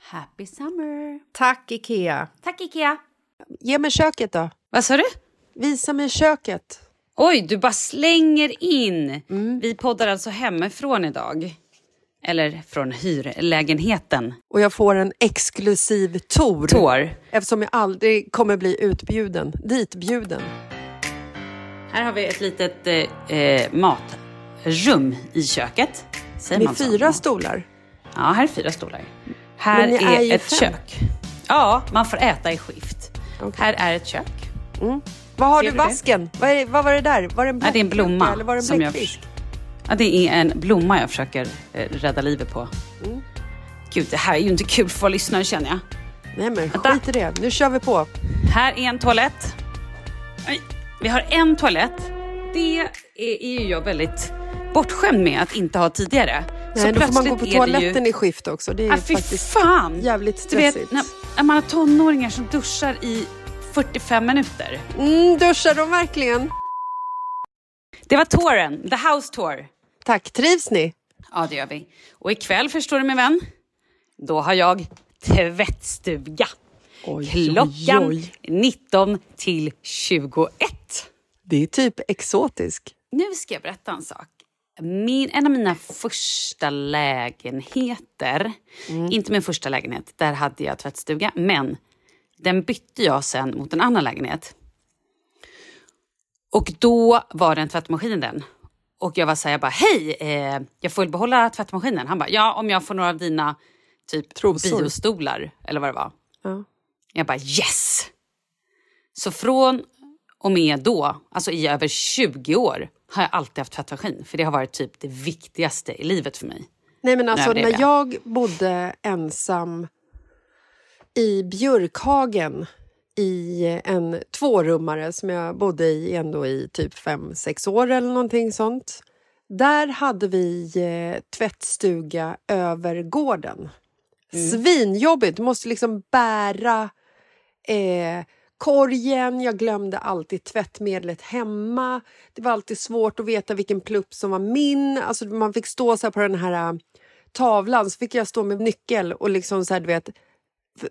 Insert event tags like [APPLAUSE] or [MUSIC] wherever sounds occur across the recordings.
Happy summer! Tack, Ikea! Tack Ikea! Ge mig köket då. Vad sa du? Visa mig köket. Oj, du bara slänger in. Vi poddar alltså hemifrån idag. Eller från hyrlägenheten. Och jag får en exklusiv tour. Tår. Eftersom jag aldrig kommer bli utbjuden, ditbjuden. Här har vi ett litet eh, eh, matrum i köket. Säger Med fyra stolar. Ja, här är fyra stolar. Här är, är ett fem. kök. Ja, man får äta i skift. Okej. Här är ett kök. Vad har Ser du det? vasken? Vad, är, vad var det där? Var det en Ja, det är en blomma Eller var det en som jag? Ja, det är en blomma jag försöker eh, rädda livet på. Mm. Gud, det här är ju inte kul för våra lyssnare känner jag. Nej men Vänta. skit i det. Nu kör vi på. Här är en toalett. Oj, vi har en toalett. Det är, är ju jag väldigt bortskämd med att inte ha tidigare. Nej, då får man gå på toaletten ju... i skift också. Det är Ah, faktiskt fan! jävligt Du vet, stressigt. när, när man har tonåringar som duschar i 45 minuter. Mm, duschar de verkligen? Det var touren, the house tour. Tack. Trivs ni? Ja, det gör vi. Och ikväll, förstår du min vän, då har jag tvättstuga. Oj, Klockan oj, oj. 19 till 21. Det är typ exotisk. Nu ska jag berätta en sak. Min, en av mina första lägenheter, inte min första lägenhet, där hade jag tvättstuga, men den bytte jag sen mot en annan lägenhet. Och då var det en tvättmaskin i den. Och jag var så här, jag bara, hej, eh, jag får väl behålla tvättmaskinen? Han bara, ja om jag får några av dina typ Trosor. biostolar, eller vad det var. Ja. Jag bara yes! Så från och med då, alltså i över 20 år, har jag alltid haft tvättmaskin. För det har varit typ det viktigaste i livet för mig. Nej men alltså när jag bodde ensam i Björkhagen i en tvårummare som jag bodde i ändå i typ fem, sex år eller någonting sånt. Där hade vi eh, tvättstuga över gården. Svinjobbigt, du måste liksom bära eh, korgen. Jag glömde alltid tvättmedlet hemma. Det var alltid svårt att veta vilken plupp som var min. Alltså man fick stå så här på den här äh, tavlan, så fick jag stå med nyckel och liksom så här, du vet,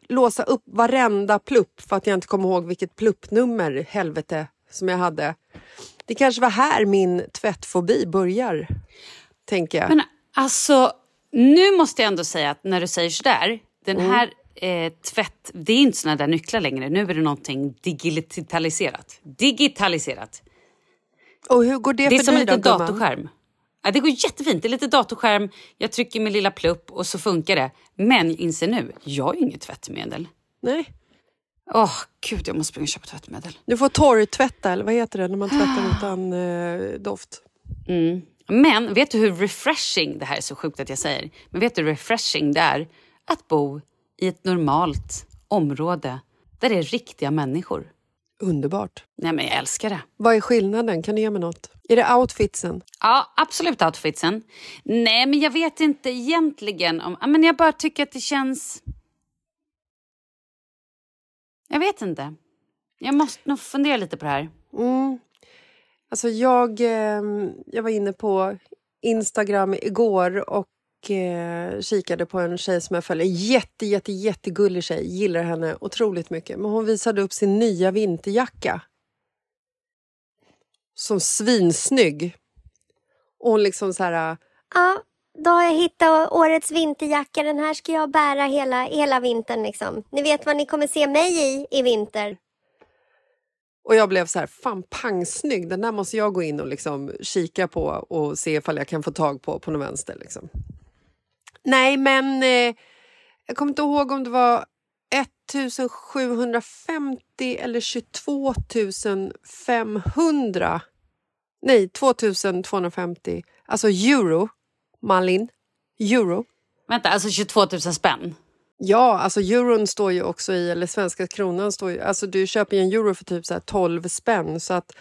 låsa upp varenda plupp för att jag inte kom ihåg vilket pluppnummer, helvete, som jag hade. Det kanske var här min tvättfobi börjar, tänker jag. Men alltså, nu måste jag ändå säga att när du säger sådär, den Mm. Eh, tvätt, det är inte såna där nycklar längre. Nu är det någonting digitaliserat. Digitaliserat. och hur går det, Det är för som en dig liten då, gumman? datorskärm. Ja, det går jättefint. Det är lite datorskärm, jag trycker min lilla plupp och så funkar det. Men jag inser nu, jag har ju inget tvättmedel. Nej. Åh, gud, jag måste springa och köpa tvättmedel. Du får torrtvätta, eller vad heter det när man tvättar utan eh, doft? Mm. Men vet du hur refreshing, det här är så sjukt att jag säger, men vet du hur refreshing det är att bo i ett normalt område där det är riktiga människor? Underbart. Nej men jag älskar det. Vad är skillnaden? Kan du ge mig något? Är det outfitsen? Ja, absolut outfitsen. Nej, men jag vet inte egentligen om... Men jag bara tycker att det känns... Jag vet inte. Jag måste nog fundera lite på det här. Mm. Alltså jag, eh, jag var inne på Instagram igår och eh, kikade på en tjej som jag följer. Jätte, jätte, jättegullig tjej. Gillar henne otroligt mycket. Men hon visade upp sin nya vinterjacka. Som svinsnygg. Och hon liksom så här... Ja, då har jag hittat årets vinterjacka. Den här ska jag bära hela, hela vintern. Liksom. Ni vet vad ni kommer se mig i i vinter. Och jag blev så här, fan pangsnygg. Den där måste jag gå in och liksom kika på och se ifall jag kan få tag på på någon vänster. Liksom. Nej, men eh, jag kommer inte ihåg om det var 1750 eller 22 500. Nej, 2250. Alltså euro, Malin. Euro. Vänta, alltså 22 000 spänn? Ja, alltså euron står ju också i, eller svenska kronan står ju, alltså du köper ju en euro för typ så här 12 spänn så att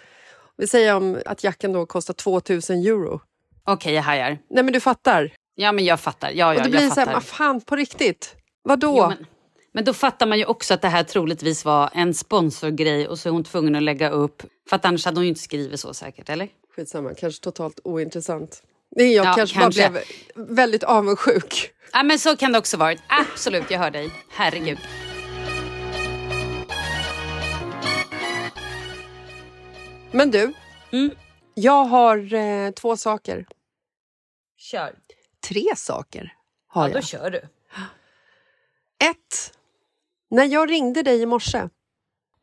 vi säger om att jackan då kostar 2000 euro. Okej, jag hajar. Nej men du fattar. Ja, men jag fattar. Ja, ja, och det blir jag så här, vad fan på riktigt? Vadå? Jo, men, men då fattar man ju också att det här troligtvis var en sponsorgrej och så är hon tvungen att lägga upp. För att annars hade hon ju inte skrivit så säkert, eller? Skitsamma, kanske totalt ointressant. Nej, jag Ja, kanske, kanske. bara blev väldigt avundsjuk. Ja, men så kan det också varit. Absolut, jag hör dig. Herregud. Men du, Mm. jag har eh, två saker. Kör. Tre saker har Ja, jag. då kör du. Ett. När jag ringde dig i morse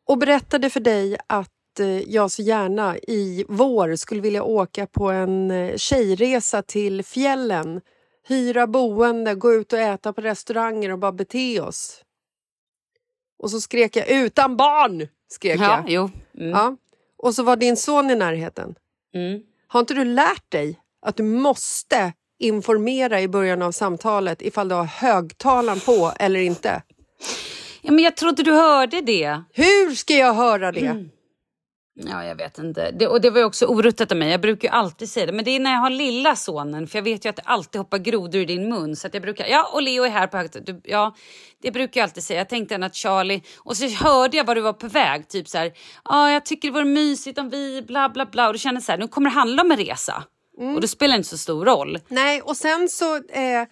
och berättade för dig att eh, jag så gärna i vår skulle vilja åka på en eh, tjejresa till fjällen, hyra boende, gå ut och äta på restauranger och bara bete oss. Och så skrek jag utan barn! Skrek Ja, jag. Mm. Ja. Och så var din son i närheten. Mm. Har inte du lärt dig att du måste informera i början av samtalet ifall du har högtalaren på eller inte? Ja, men jag trodde du hörde det. Hur ska jag höra det? Mm. Ja, jag vet inte. Det, och det var ju också oruttat av mig. Jag brukar ju alltid säga det. Men det är när jag har lilla sonen. För jag vet ju att det alltid hoppar grodor i din mun. Så jag brukar, ja och Leo är här på högt. Ja, det brukar jag alltid säga. Jag tänkte att Charlie... Och så hörde jag var du var på väg. Typ så här, ja jag tycker det vore mysigt om vi bla bla bla. Och då kände jag så här, nu kommer det handla om en resa. Och då spelar det inte så stor roll. Nej, och sen så eh,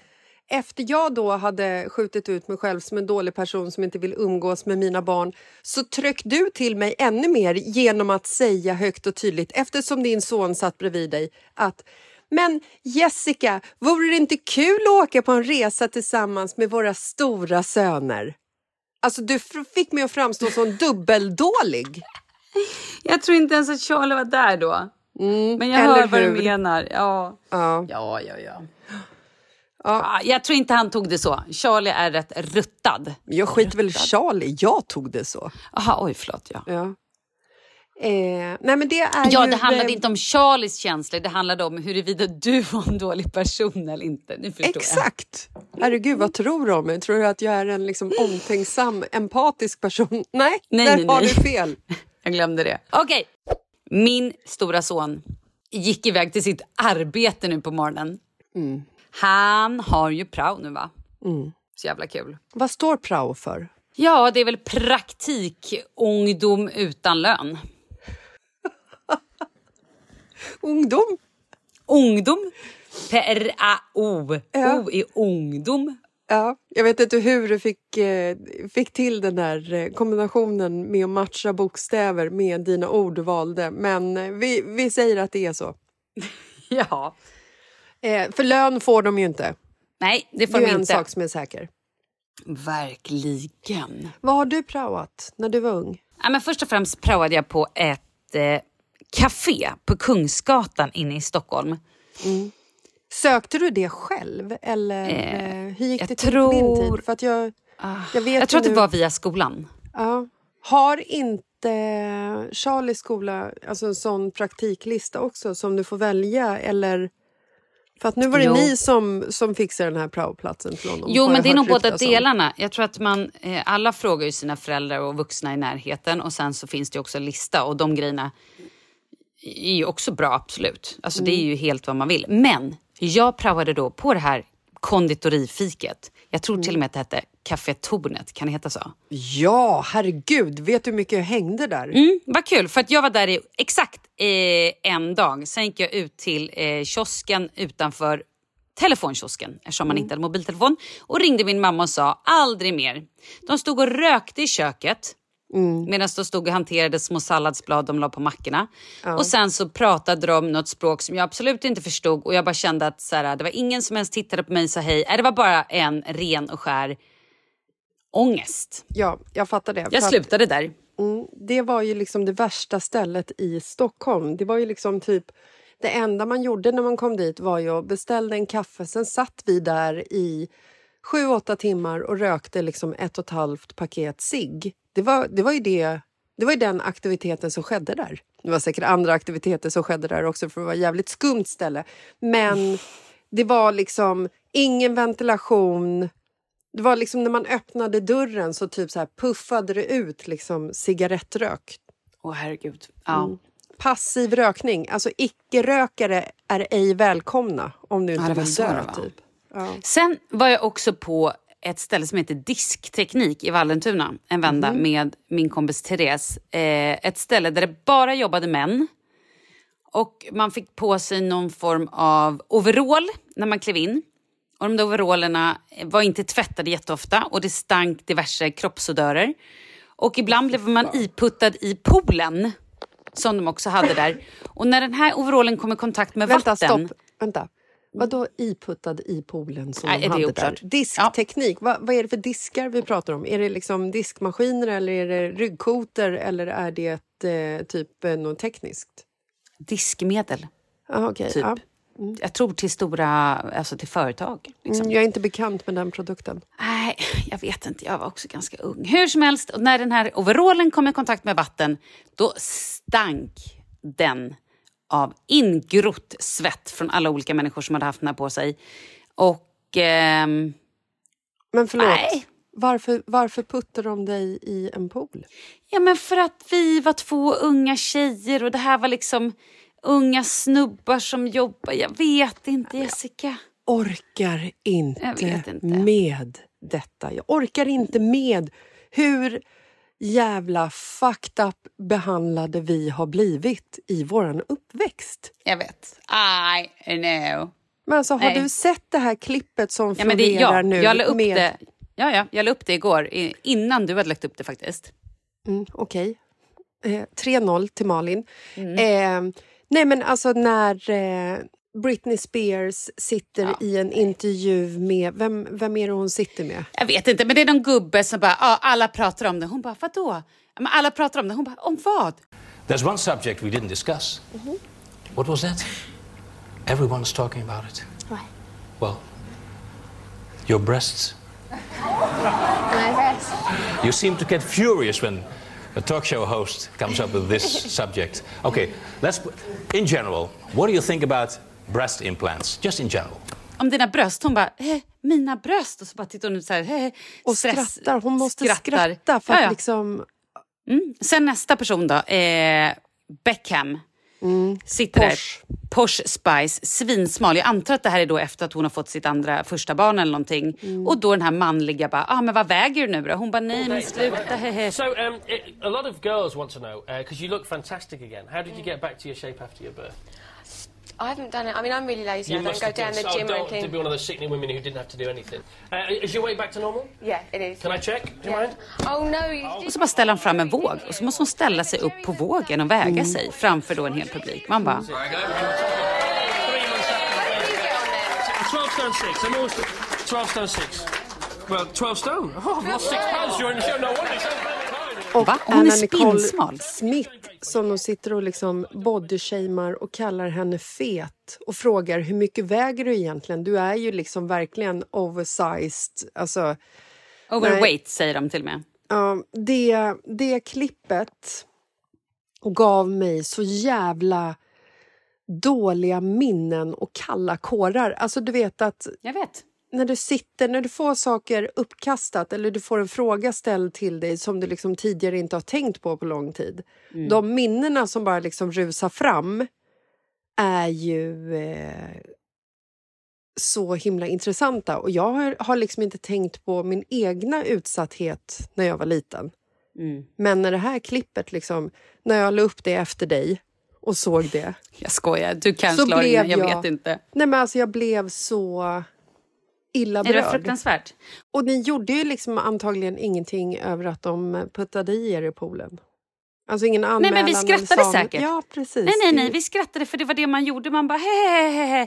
efter jag då hade skjutit ut mig själv som en dålig person som inte vill umgås med mina barn så tryck du till mig ännu mer genom att säga högt och tydligt eftersom din son satt bredvid dig att men Jessica, vore det inte kul att åka på en resa tillsammans med våra stora söner? Alltså du fick mig att framstå som dubbeldålig. Jag tror inte ens att Charlie var där då. Men jag eller hör vad du hur? menar. Ja, Ja. ja, ja. ja. Ja, jag tror inte han tog det så. Charlie är rätt ruttad. Jag skiter väl Charlie, jag tog det så. Jaha, oj förlåt. Ja. Ja. Eh, nej men det är Ja, ju, det handlade eh, inte om Charlies känslor, det handlade om huruvida du var en dålig person eller inte. Nu förstår jag. Exakt! Herregud, vad tror du om mig? Tror du att jag är en liksom omtänksam, empatisk person? Nej, Nej, där nej, har nej. du fel. [LAUGHS] Jag glömde det. Okej. Min stora son gick iväg till sitt arbete nu på morgonen. Han har ju prao nu va? Så jävla kul. Vad står prao för? Ja, det är väl praktik ungdom utan lön. [LAUGHS] Ungdom? Ungdom. P-R-A-O. Ja. O i ungdom. Ja, jag vet inte hur du fick, eh, fick till den där eh, kombinationen med att matcha bokstäver med dina ord du valde, men eh, vi, vi säger att det är så. [LAUGHS] Ja. För lön får de ju inte. Nej, det Det får är de en inte. sak som är säker. Verkligen. Vad har du praoat när du var ung? Ja, men först och främst praoade jag på ett eh, café på Kungsgatan inne i Stockholm. Sökte du det själv eller Eh, eh, hur gick jag det till på din tror- Ah, tid? För att jag, jag vet Jag tror att det var via skolan. Ja. Har inte Charlies skola alltså en sån praktiklista också som du får välja? Eller... För att nu var det Jo. ni som, som fixade den här praoplatsen till honom. Jo, men jag det är nog båda om. delarna. Jag tror att man, eh, alla frågar ju sina föräldrar och vuxna i närheten och sen så finns det också en lista och de grejerna är ju också bra, absolut. Alltså det är ju helt vad man vill. Men jag praoade då på det här konditorifiket. Jag tror till och med att det hette Café Tornet, kan det heta så? Ja, herregud. Vet du hur mycket jag hängde där? Mm, vad kul, för att jag var där i exakt eh, en dag. Sen gick jag ut till eh, kiosken utanför telefonkiosken eftersom man inte hade mobiltelefon och ringde min mamma och sa aldrig mer. De stod och rökte i köket medan de stod och hanterade små salladsblad de la på mackorna. Och sen så pratade de något språk som jag absolut inte förstod och jag bara kände att så här, det var ingen som ens tittade på mig och sa hej. Nej, Det var bara en ren och skär ångest. Ja, jag fattar det. Jag att- slutade där. Mm, det var ju liksom det värsta stället i Stockholm. Det var ju liksom typ det enda man gjorde när man kom dit var ju att beställa en kaffe. Sen satt vi där i sju, åtta timmar och rökte liksom ett och ett halvt paket cigg. Det var, det var ju det, det var ju den aktiviteten som skedde där. Det var säkert andra aktiviteter som skedde där också för det var ett jävligt skumt ställe. Men det var liksom ingen ventilation. Det var liksom när man öppnade dörren så typ så här puffade det ut liksom cigarettrök. Åh herregud. Ja. Mm. Passiv rökning, alltså icke-rökare är ej välkomna om du inte var vill dö. Typ. Ja. Sen var jag också på ett ställe som heter Diskteknik i Vallentuna en vända med min kompis Therese. Eh, ett ställe där det bara jobbade män. Och man fick på sig någon form av overall när man klev in. Och de där overallerna var inte tvättade jätteofta och det stank diverse kroppsodörer. Och ibland blev man iputtad i poolen som de också hade där. Och när den här overallen kom i kontakt med Vänta, vatten... stopp. Vänta. Vadå iputtad i poolen som Nej, de hade där? Diskteknik, vad, vad är det för diskar vi pratar om? Är det liksom diskmaskiner eller är det ryggkotor eller är det eh, typ eh, något tekniskt? Diskmedel. Ah, okay. Typ. ja. Jag tror till stora, alltså till företag. Liksom. Mm, jag är inte bekant med den produkten. Nej, jag vet inte. Jag var också ganska ung. Hur som helst, när den här overallen kom i kontakt med vatten, då stank den av ingrott svett från alla olika människor som hade haft den här på sig. Och... ehm, Men förlåt, Nej. varför, varför puttar de dig i en pool? Ja, men för att vi var två unga tjejer och det här var liksom unga snubbar som jobbar. Jag vet inte, Jessica. orkar inte, Jag inte. med detta. Jag orkar inte med hur jävla fucked up behandlade vi har blivit i våran uppväxt. Jag vet. I know. Men alltså, har Nej. du sett det här klippet som Ja, florerar ja, nu? jag la upp med... det. Ja, ja, jag la upp det igår, innan du hade lagt upp det faktiskt. Mm, Okej. Eh, 3-0 till Malin. Mm. Eh, nej, men alltså när eh, Britney Spears sitter Ja, i en intervju med... Vem, vem är det hon sitter med? Jag vet inte, men det är någon gubbe som bara, ja, alla pratar om det. Hon bara, vadå? Men alla pratar om det. Hon bara, om vad? There's one subject we didn't discuss. What was that? Everyone's talking about it. What? Well, your breasts. My breast. You seem to get furious when a talk show host comes up with this subject. Okay, let's. In general, what do you think about breast implants? Just in general. Om dina bröst, hon bara eh, mina bröst och så bara tittar hon ut så här. Eh, Och stress- skrattar. Hon måste skrattar. skratta för att Ja, ja. liksom... Mm. Sen nästa person då, eh, Beckham. Sitter Porsche. där. Porsche Spice, svinsmal. Jag antar att det här är då efter att hon har fått sitt andra första barn eller någonting. Och då den här manliga bara, ah, men vad väger du nu då? Hon bara, nej men sluta, hehe. So, um, it, a lot of girls want to know because you look fantastic again. How did you get back to your shape after your birth? I haven't done it. I mean, I'm really lazy. I don't go down done- the oh, gym or don't, to anything. be one of those sickening women who didn't have to do anything. Uh, is your weight back to normal? Yeah, it is. Can I check? Do you mind? Oh no, you Och så bara ställer han fram en våg och så måste hon ställa sig upp på vågen och väga sig framför då en hel publik. Man bara, twelve stone six. Well, twelve stone. Oh, I've lost six pounds during the show. No wonder. Och Va? Hon är Anna Nicole spinsmal. Smith som de sitter och liksom bodyshamear och kallar henne fet och frågar hur mycket väger du egentligen? Du är ju liksom verkligen oversized. Alltså, overweight säger de till och med. Ja, det, det klippet gav mig så jävla dåliga minnen och kalla kårar. Alltså du vet att Jag vet. När du sitter, när du får saker uppkastat eller du får en fråga ställd till dig som du liksom tidigare inte har tänkt på på lång tid. De minnena som bara liksom rusar fram är ju eh, så himla intressanta. Och jag har, har liksom inte tänkt på min egna utsatthet när jag var liten. Mm. Men när det här klippet, liksom, när jag la upp det efter dig och såg det. Jag skojar, du kan Så slå in, jag, jag- vet inte. Nej men alltså jag blev så illa Är det berörd. fruktansvärt? Och ni gjorde ju liksom antagligen ingenting över att de puttade i er i poolen. Alltså ingen anmälan. men vi skrattade säkert. Ja, precis. Nej, nej, nej, vi skrattade för det var det man gjorde. Man bara hehehehe.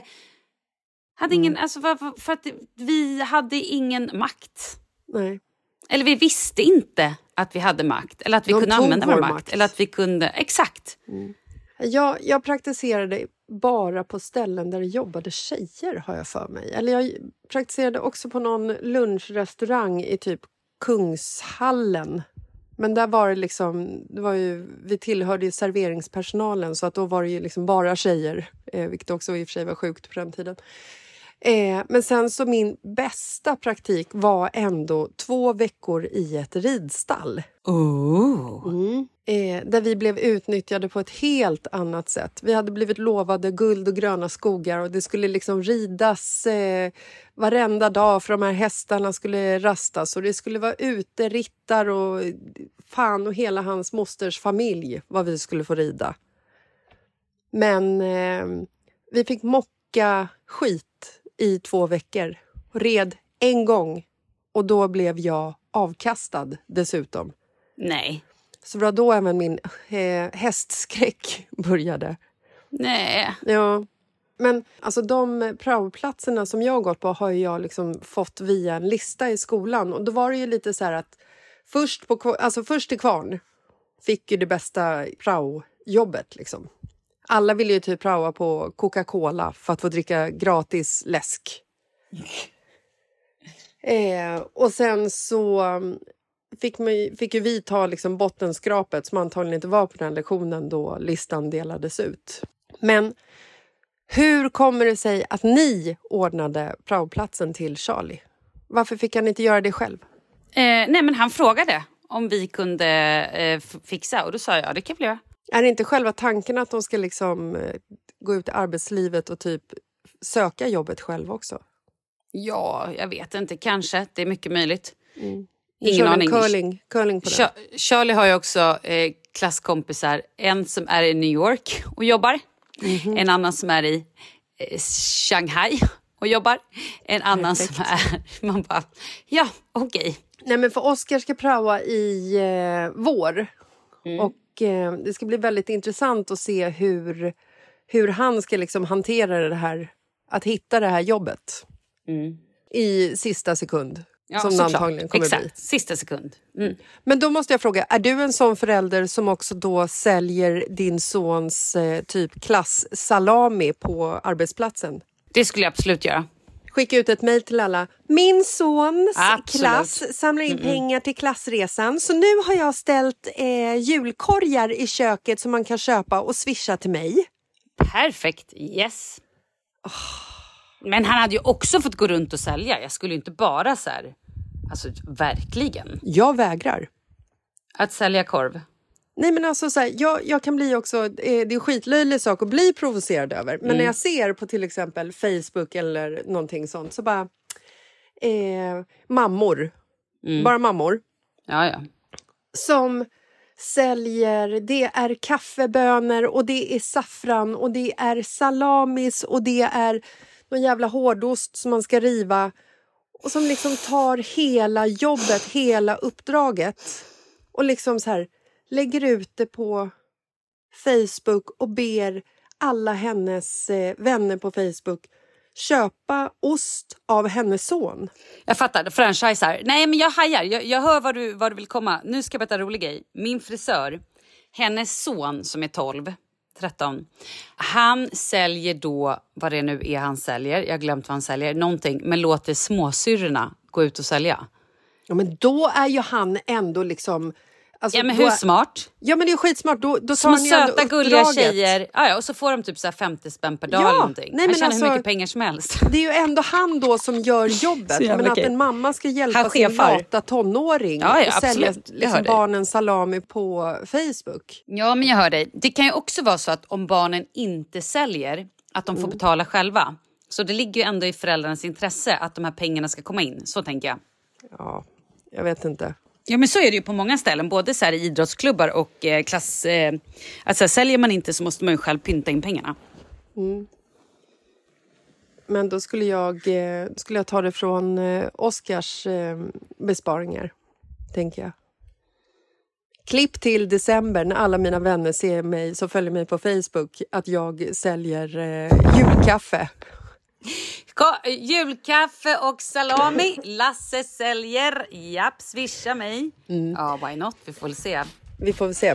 Hade ingen, alltså, för, att vi hade ingen makt. nej. Eller vi visste inte att vi hade makt. Eller att vi De kunde använda vår makt. makt. Eller att vi kunde, exakt. Jag, jag praktiserade bara på ställen där det jobbade tjejer, har jag för mig. Eller jag praktiserade också på någon lunchrestaurang i typ Kungshallen. Men där var det liksom... Det var ju, vi tillhörde ju serveringspersonalen så att då var det ju liksom bara tjejer, eh, vilket också i och för sig var sjukt på den tiden. Eh, men sen så min bästa praktik var ändå två veckor i ett ridstall. Mm. Eh, där vi blev utnyttjade på ett helt annat sätt. Vi hade blivit lovade guld och gröna skogar och det skulle liksom ridas eh, varenda dag för de här hästarna skulle rastas och det skulle vara uterittar och fan och hela hans mosters familj vad vi skulle få rida. Men eh, vi fick mocka skit i två veckor red en gång och då blev jag avkastad dessutom. Nej. Så det var då även min eh, hästskräck [LAUGHS] började. Nej. Ja. Men alltså de praoplatserna som jag har gått på har jag liksom fått via en lista i skolan. Och då var det ju lite så här att först, på, alltså först till kvarn fick ju det bästa praojobbet. Liksom. Alla ville ju typ praoa på Coca-Cola för att få dricka gratis läsk. Eh, och sen så mm, fick, man, fick ju vi ta liksom bottenskrapet som antagligen inte var på den lektionen då listan delades ut. Men hur kommer det sig att ni ordnade praoplatsen till Charlie? Varför fick han inte göra det själv? Eh, nej, men han frågade om vi kunde eh, fixa och då sa jag det kan vi göra. Är det inte själva tanken att de ska liksom eh, gå ut i arbetslivet och typ söka jobbet själv också? Ja, jag vet inte. Kanske. Det är mycket möjligt. Ni Ingen aning. Curling, curling på det. Charlie har ju också eh, klasskompisar. En som är i New York och jobbar. Mhm. En annan som är i eh, Shanghai och jobbar. En annan som är... Man bara, ja, okej. Nej, men för Oscar ska praoa i eh, vår. Och eh, Det ska bli väldigt intressant att se hur, hur han ska liksom hantera det här, att hitta det här jobbet i sista sekund. Ja, som det antagligen kommer Exakt. bli. Sista sekund. Mm. Men då måste jag fråga, är du en sån förälder som också då säljer din sons eh, typ klass-salami på arbetsplatsen? Det skulle jag absolut göra. Skicka ut ett mejl till alla. Min sons Absolut. klass samlar in pengar till klassresan. Så nu har jag ställt eh, julkorgar i köket som man kan köpa och swisha till mig. Perfekt, yes. Men han hade ju också fått gå runt och sälja. Jag skulle ju inte bara så här, alltså verkligen. Jag vägrar. Att sälja korv. Nej men alltså så här, jag, jag kan bli också, det är en skitlöjlig sak att bli provocerad över. Men när jag ser på till exempel Facebook eller någonting sånt så bara eh, mammor, bara mammor Ja, ja. som säljer, det är kaffebönor och det är saffran och det är salamis och det är någon jävla hårdost som man ska riva och som liksom tar hela jobbet, hela uppdraget och liksom så här lägger ut det på Facebook och ber alla hennes eh, vänner på Facebook köpa ost av hennes son. Jag fattar, franchisar. Nej men jag hajar, jag, jag hör vad du, vad du vill komma. Nu ska jag berätta en rolig grej. Min frisör, hennes son som är 12, 13. Han säljer då, vad det nu är han säljer, jag har glömt vad han säljer, någonting, men låter småsyrrorna gå ut och sälja. Ja, men då är ju han ändå liksom... alltså, Ja men då hur är- smart? Ja men det är skitsmart. Då, då Små söta gulliga tjejer, ja, ja, och så får de typ så här 50 spänn per dag Ja, eller någonting. nej, han men tjänar alltså- hur mycket pengar som helst. [LAUGHS] Det är ju ändå han då som gör jobbet. Men att okej. en mamma ska hjälpa sin lata tonåring Ja, ja, och sälja liksom barnen salami på Facebook. Ja, men jag hör dig. Det kan ju också vara så att om barnen inte säljer, att de får Mm. betala själva. Så det ligger ju ändå i föräldrarnas intresse att de här pengarna ska komma in. Så tänker jag. Ja, jag vet inte. Ja men så är det ju på många ställen, både så här i idrottsklubbar och eh, klass... Eh, alltså, säljer man inte så måste man ju själv pynta in pengarna. Mm. Men då skulle jag, eh, skulle jag ta det från eh, Oscars eh, besparingar, tänker jag. Klipp till december när alla mina vänner ser mig, som följer mig på Facebook, att jag säljer eh, julkaffe. Ka- julkaffe och salami. Lasse säljer. Japp, swisha mig. Ja, why not? Vi får väl se. Vi får väl se.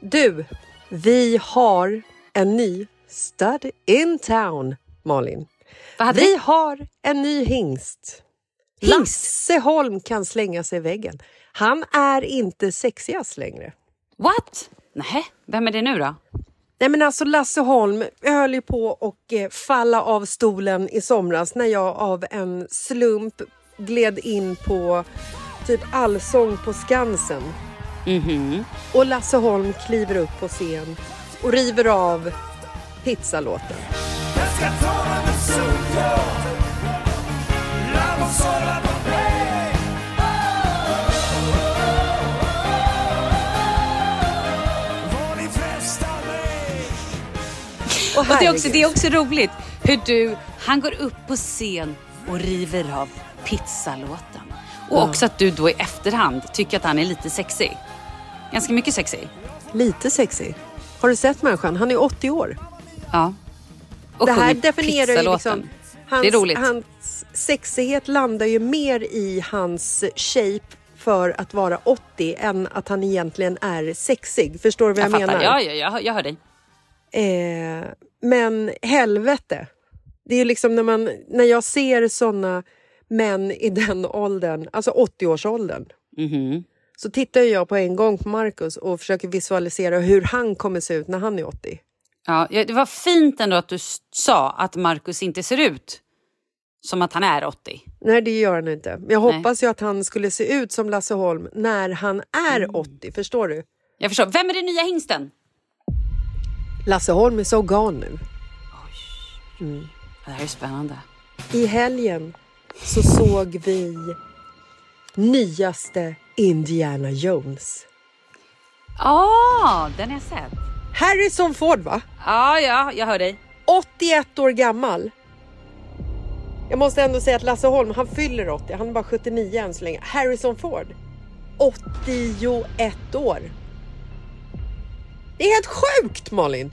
Du, vi har en ny stud in town, Malin. Vi har en ny hingst. Lasse Holm kan slänga sig i väggen. Han är inte sexigast längre. What? Nej, vem är det nu då? Nej men alltså Lasse Holm höll ju på att eh, falla av stolen i somras när jag av en slump gled in på typ Allsång på Skansen. Mhm. Och Lasse Holm kliver upp på scen och river av pizzalåten. och det, är också, det är också roligt hur du, han går upp på scen och river av pizzalåten. Och Ja. också att du då i efterhand tycker att han är lite sexig. Ganska mycket sexig. Lite sexig. Har du sett människan? Han är 80 år. Ja. Och det här definierar ju liksom... Hans, Det är roligt. Hans sexighet landar ju mer i hans shape för att vara 80 än att han egentligen är sexig. Förstår du vad jag, Jag menar? Ja, ja, jag, jag hör dig. Eh, men helvete. Det är ju liksom när, man, när jag ser såna män i den åldern, alltså 80-årsåldern, Mhm. så tittar jag på en gång på Marcus och försöker visualisera hur han kommer se ut när han är 80. Ja, det var fint ändå att du sa att Marcus inte ser ut som att han är 80. Nej, det gör han inte. Jag Nej. hoppas ju att han skulle se ut som Lasse Holm när han är 80. Förstår du? Jag förstår. Vem är den nya hingsten? Lasse Holm är så gal nu. Mm. Det här är spännande. I helgen så såg vi nyaste Indiana Jones. Ja, den har jag sett. Harrison Ford, va? Ja, ja, jag hör dig. 81 år gammal. Jag måste ändå säga att Lasse Holm, han fyller 80. Han är bara 79 än så länge. Harrison Ford, 81 år. Det är helt sjukt Malin!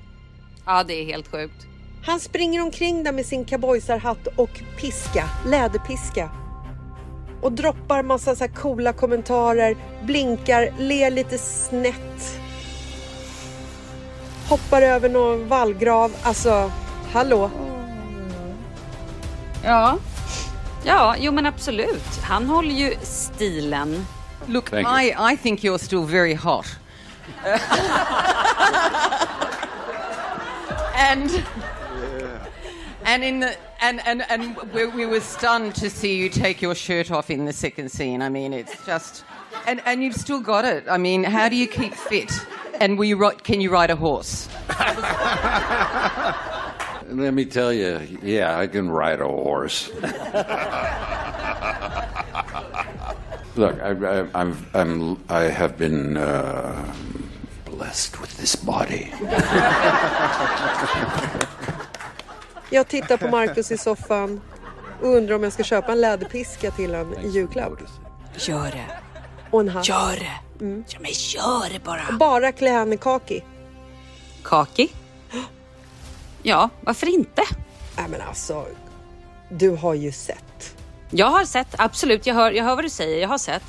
Ja, det är helt sjukt. Han springer omkring där med sin cowboysarhatt och piska, läderpiska. Och droppar massa så här coola kommentarer, blinkar, ler lite snett. Hoppar över någon vallgrav. Alltså, hallå? Ja. Ja, jo men absolut. Han håller ju stilen. Look. I, I think you're still very hot. [LAUGHS] and and in the and and and we, we were stunned to see you take your shirt off in the second scene. I mean, it's just and and you've still got it. I mean, how do you keep fit? And will you can you ride a horse? [LAUGHS] Let me tell you, yeah, I can ride a horse. [LAUGHS] Look, I, I, I'm, I'm, I have been uh, blessed with this body. [LAUGHS] Jag tittar på Marcus i soffan och undrar om jag ska köpa en läderpiska till honom i julklapp. Gör det. Och en hatt. Gör det. Mm. Ja, men gör det bara. Bara klä han i kaki. Kaki? Ja, varför inte? Nej men alltså, du har ju sett. Jag har sett, absolut. Jag hör, jag hör vad du säger. Jag har sett.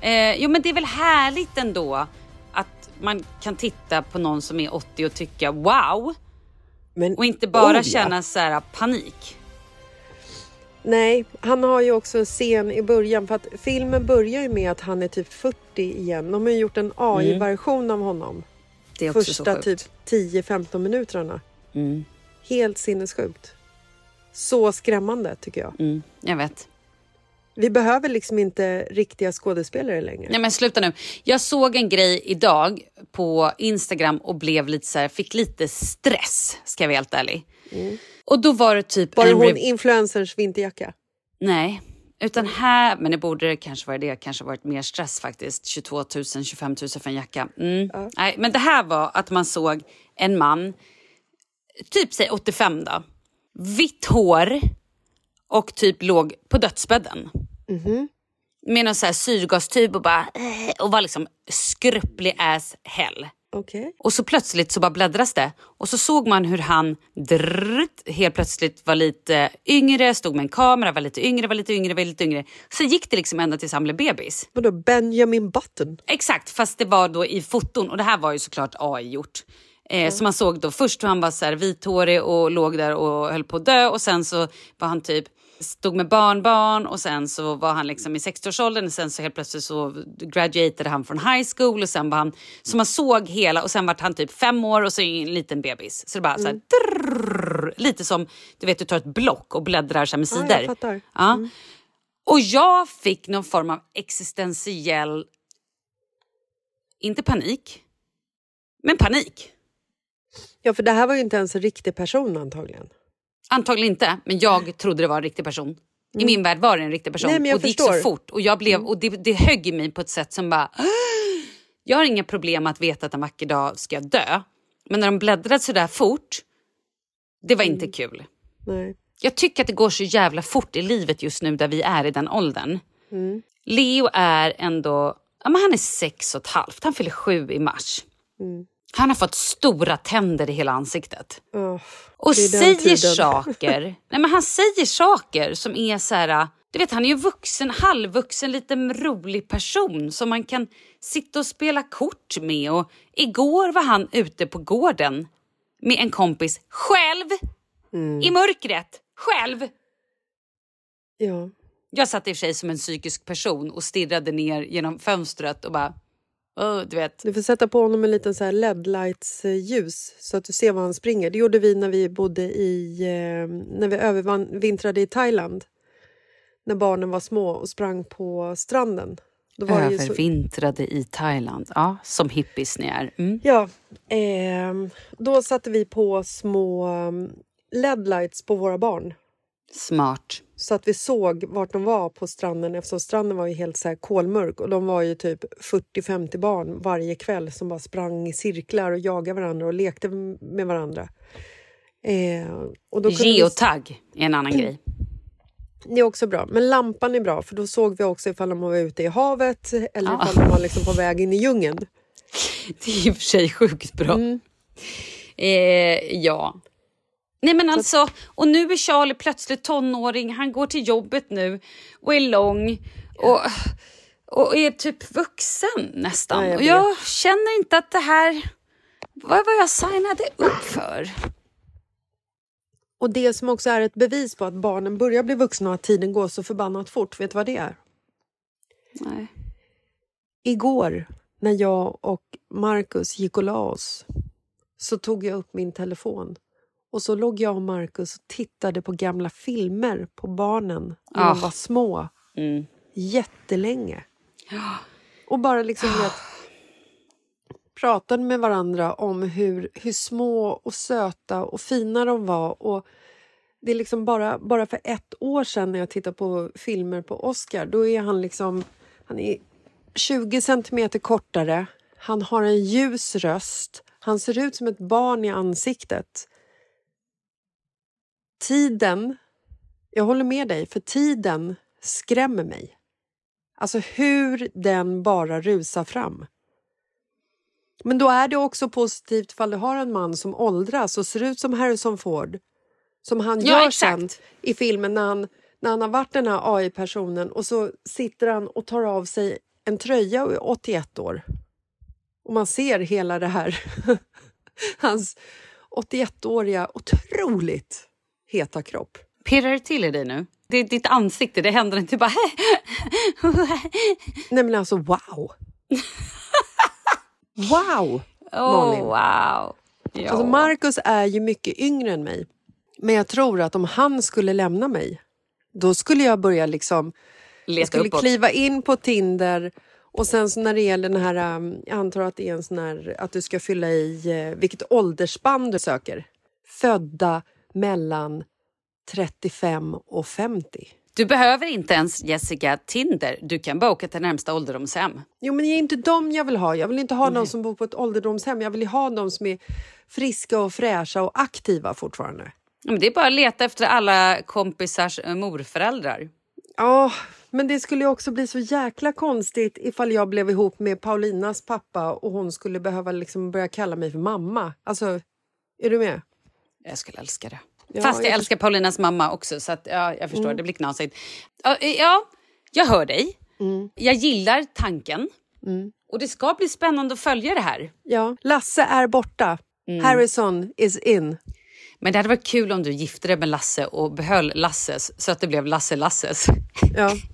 Eh, jo, men det är väl härligt ändå att man kan titta på någon som är 80 och tycka wow. Men, och inte bara oh, ja. känna så här panik. Nej, han har ju också en scen i början för att filmen börjar ju med att han är typ 40 igen. De har ju gjort en AI-version av honom. Mm. Det är också så Första sjukt. typ 10-15 minuterna. Mm. Helt sinnessjukt. Så skrämmande tycker jag. Mm, jag vet. Vi behöver liksom inte riktiga skådespelare längre. Nej men sluta nu. Jag såg en grej idag på Instagram och blev lite så här, fick lite stress ska jag vara helt ärlig. Och då var det typ Var det hon influencers vinterjacka? Nej, utan här, men det borde kanske vara det, kanske varit mer stress faktiskt. 22 000, 25 000 för en jacka. Mm. Nej, men det här var att man såg en man, typ säg 85 då, vitt hår och typ låg på dödsbädden. Mhm. Med någon så här syrgastub och bara eh, och var liksom skrupplig as hell. Okej. Och så plötsligt så bara bläddras det. Och så såg man hur han drrrt, helt plötsligt var lite yngre, stod med en kamera, var lite yngre, var lite yngre, var lite yngre. Så gick det liksom ända tills han blev bebis. Vadå Benjamin Button? Exakt, fast det var då i foton. Och det här var ju såklart AI-gjort. Eh, Så man såg då först hur han var så här vithårig och låg där och höll på att dö. Och sen så var han typ stod med barnbarn och sen så var han liksom i 60-årsåldern och sen så helt plötsligt så graduatade han från high school och sen var han, så man såg hela och sen var han typ fem år och så en liten bebis. Så det bara så här, drrrr, lite som du vet du tar ett block och bläddrar så med Ja, sidor. jag fattar. Ja. Och jag fick någon form av existentiell, inte panik, men panik. Ja, för det här var ju inte ens en riktig person antagligen. Antagligen inte, men jag trodde det var en riktig person. I min värld var det en riktig person. Nej, och det gick förstår. så fort och, jag blev, och det, det högg i mig på ett sätt som bara... Jag har inga problem att veta att en vacker dag ska jag dö. Men när de bläddrade så där fort Det var inte kul. Nej. Jag tycker att det går så jävla fort i livet just nu där vi är i den åldern. Mm. Leo är ändå, ja, men han är sex och ett halvt, han fyller sju i mars. Mm. Han har fått stora tänder i hela ansiktet. Oh, Och säger saker. [LAUGHS] Nej, men han säger saker som är så här... Du vet, han är ju vuxen, halvvuxen, liten rolig person som man kan sitta och spela kort med. Och igår var han ute på gården med en kompis själv Mm. i mörkret. Själv! Ja. Jag satt i och för sig som en psykisk person och stirrade ner genom fönstret och bara... "Åh, du vet. Du får sätta på honom en liten så här LED-lights-ljus så att du ser var han springer. Det gjorde vi när vi bodde i... Eh, när vi övervintrade i Thailand. När barnen var små och sprang på stranden. Då var ju så, Övervintrade i Thailand. Ja, som hippies ni är. Mm. ja, ehm, då satte vi på små mm, LED-lights på våra barn. Smart. Så att vi såg vart de var på stranden eftersom stranden var ju helt så här kolmörk och de var ju typ 40-50 barn varje kväll som bara sprang i cirklar och jagade varandra och lekte med varandra. Eh, och då kunde vi- Geotag är en annan grej. [CLEARS THROAT] Det är också bra. Men lampan är bra för då såg vi också ifall de var ute i havet eller Ja. ifall de var liksom på väg in i djungeln. [LAUGHS] Det är i och för sig sjukt bra. Mm. Eh, ja. Nej men alltså, och nu är Charlie plötsligt tonåring, han går till jobbet nu och är lång och, och är typ vuxen nästan. Ja, jag och jag känner inte att det här var vad jag signade upp för. Och det som också är ett bevis på att barnen börjar bli vuxna och att tiden går så förbannat fort, vet du vad det är? Nej. Igår när jag och Marcus gick och la oss så tog jag upp min telefon och så låg jag och Marcus och tittade på gamla filmer på barnen när Ah. de var små. Mm. Jättelänge. [GASPS] Och bara liksom vet, pratade med varandra om hur, hur små och söta och fina de var. Och det är liksom bara, bara för ett år sedan när jag tittade på filmer på Oscar, då är han liksom... Han är 20 centimeter kortare, han har en ljus röst, han ser ut som ett barn i ansiktet. Tiden, jag håller med dig, för tiden skrämmer mig. Alltså hur den bara rusar fram. Men då är det också positivt ifall du har en man som åldras och ser ut som Harrison Ford. Som han Ja, gör exakt. sen i filmen när han, när han har varit den här AI-personen och så sitter han och tar av sig en tröja och är 81 år. Och man ser hela det här. [LAUGHS] Hans 81-åriga otroligt heta kropp. Pirrar det till i dig nu? Det är ditt ansikte, det händer inte bara... Nej men alltså wow! [LAUGHS] wow! Oh, wow. Alltså Marcus är ju mycket yngre än mig. Men jag tror att om han skulle lämna mig, då skulle jag börja liksom... Leta jag skulle uppåt. kliva in på Tinder och sen så när det gäller den här... um, Jag antar att det är en sån här... Att du ska fylla i eh, vilket åldersspann du söker. Födda mellan 35 och 50. Du behöver inte ens Jessica Tinder. Du kan bara åka till närmsta ålderdomshem. Jo, men det är inte dem jag vill ha. Jag vill inte ha någon som bor på ett ålderdomshem. Jag vill ha någon som är friska och fräscha och aktiva fortfarande. Men det är bara att leta efter alla kompisars eh, morföräldrar. Ja, men det skulle också bli så jäkla konstigt ifall jag blev ihop med Paulinas pappa och hon skulle behöva liksom börja kalla mig för mamma. Alltså, är du med? Jag skulle älska det. Ja, Fast jag, jag älskar Paulinas mamma också, så att, ja, jag förstår. Mm. Det blir knasigt. Ja, eh, ja, jag hör dig. Mm. Jag gillar tanken. Och det ska bli spännande att följa det här. Ja, Lasse är borta. Harrison is in. Men det hade varit kul om du gifte dig med Lasse och behöll Lasses så att det blev Lasse Lasses. Ja. [LAUGHS]